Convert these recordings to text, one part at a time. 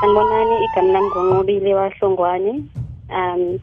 Sanibonani igama lami ngoNqobile wahlongwane. Um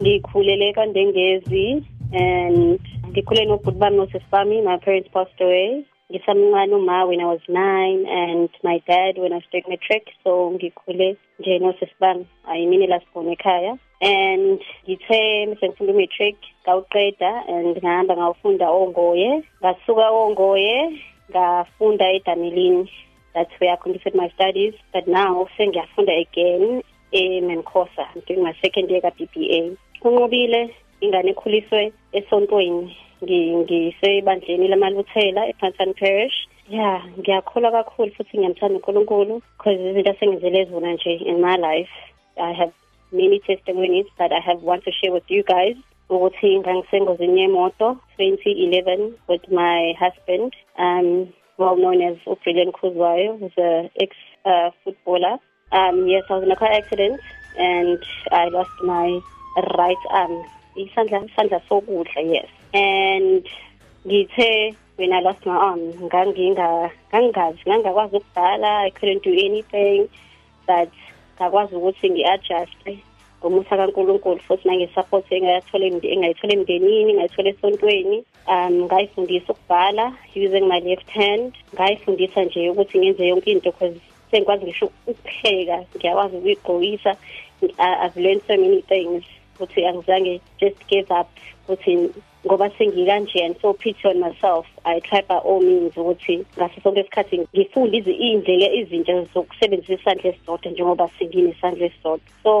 ngikhulele kaNdengezi and ngikhule nobhuti bami nosisi bami my parents passed away. Ngisamncane uma when I was 9 and my dad when I doing matric so ngikhule nje nosisi bami ayimini la sibona ekhaya and ngithe sengifunda matric ngawuqeda and ngahamba ngawufunda ongoye ngasuka ongoye ngafunda eDanilini that's where I completed my studies but now sengiyafunda again eMenkosa I'm doing my second year ka-BBA kunqobile ingane ekhuliswe esontweni ngisebandleni lamaluthela ePantan Parish. Yeah ngiyakholwa kakhulu futhi ngiyamthanda uNkulunkulu because izinto asengizele zona nje in my life. I have many testimonies that I have want to share with you guys. Ukuthi ngangisengozini yemoto 2011 with my husband um well known as Brilliant Khuzwayo, who's a ex-footballer. Uh, um, yes, I was in a car accident and I lost my right arm. Isandla isandla sokudla yes. And ngithe when I lost my arm nganginga ngangazi ngangakwazi ukubhala I couldn't do anything but ngakwazi ukuthi ngi-adjust ngomusa kaNkulunkulu futhi nange-support engayithola engayithola emndenini ngayithola esontweni um ngayifundisa ukubhala using my left hand ngayifundisa nje ukuthi ngenze yonke into because sengikwazi ngisho ukupheka ngiyakwazi ukuyigqokisa i've learned so many things. Ukuthi angizange just give up ukuthi ngoba sengikanje and so pity on myself i try by all means ukuthi ngaso sonke isikhathi ngifunde izindlela izintsha zokusebenzisa isandla esisodwa njengoba singinesandla esisodwa. So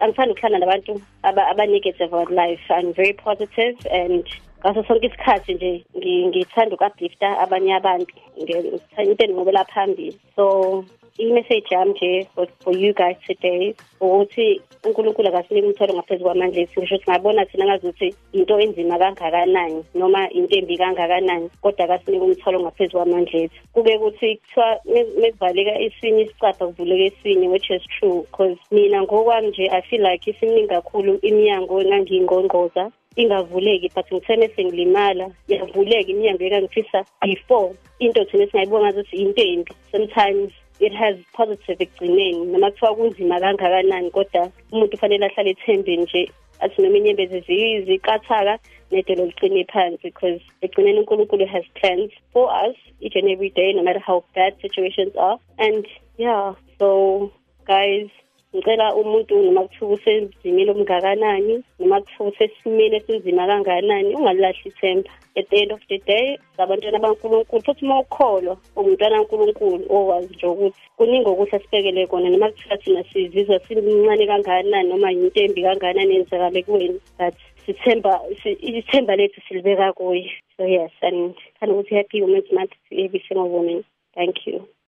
angithanda ukuhlala nabantu aba-negative about life. I'm very positive and ngaso sonke isikhathi nje ngithanda uku-uplifta abanye abantu into endinqobela phambili. So i-message yami nje for, for you guys today ukuthi uNkulunkulu akasinike umthwalo ngaphezu kwamandla ethu. Ngisho ukuthi ngabona thina ngazuthi into enzima kangakanani noma into embi kangakanani kodwa akasinike umthwalo ngaphezu kwamandla ethu. Kube ukuthi kuthiwa mekuvaleka isinye isicapha kuvuleka esinye which is true because mina ngokwami nje i feel like isiningi kakhulu iminyango engangiyingqongqoza ingavuleki but ngithene sengilimala yavuleka iminyango ekangifisa before. Into thina singayibona ngazuthi into embi sometimes. It has positive ekugcineni. Noma kuthiwa kunzima kangakanani kodwa umuntu ufanele ahlale ethembeni nje athi noma inyembezi ziqathaka nedolo liqine phansi because ekugcineni unkulunkulu has plans for us each and every day no matter how bad situations are. And yeah so guys ngicela umuntu noma kuthiwa usenzimile omngakanani noma kuthiwa usesimeni esinzima kangakanani ungalilahli ithemba. At the end of the day sabantwana bankulunkulu futhi uma ukholwa ungumntwana kankulunkulu owazi nje ukuthi kuningi okuhle sibekele kona noma kuthiwa thina sizizwa simncane kangakanani noma yinto embi kangakanani yenzakale kuwena. But sithemba ithemba lethu silibeka kuye. So yes and khani ukuthi happy women's month every single woman thank you.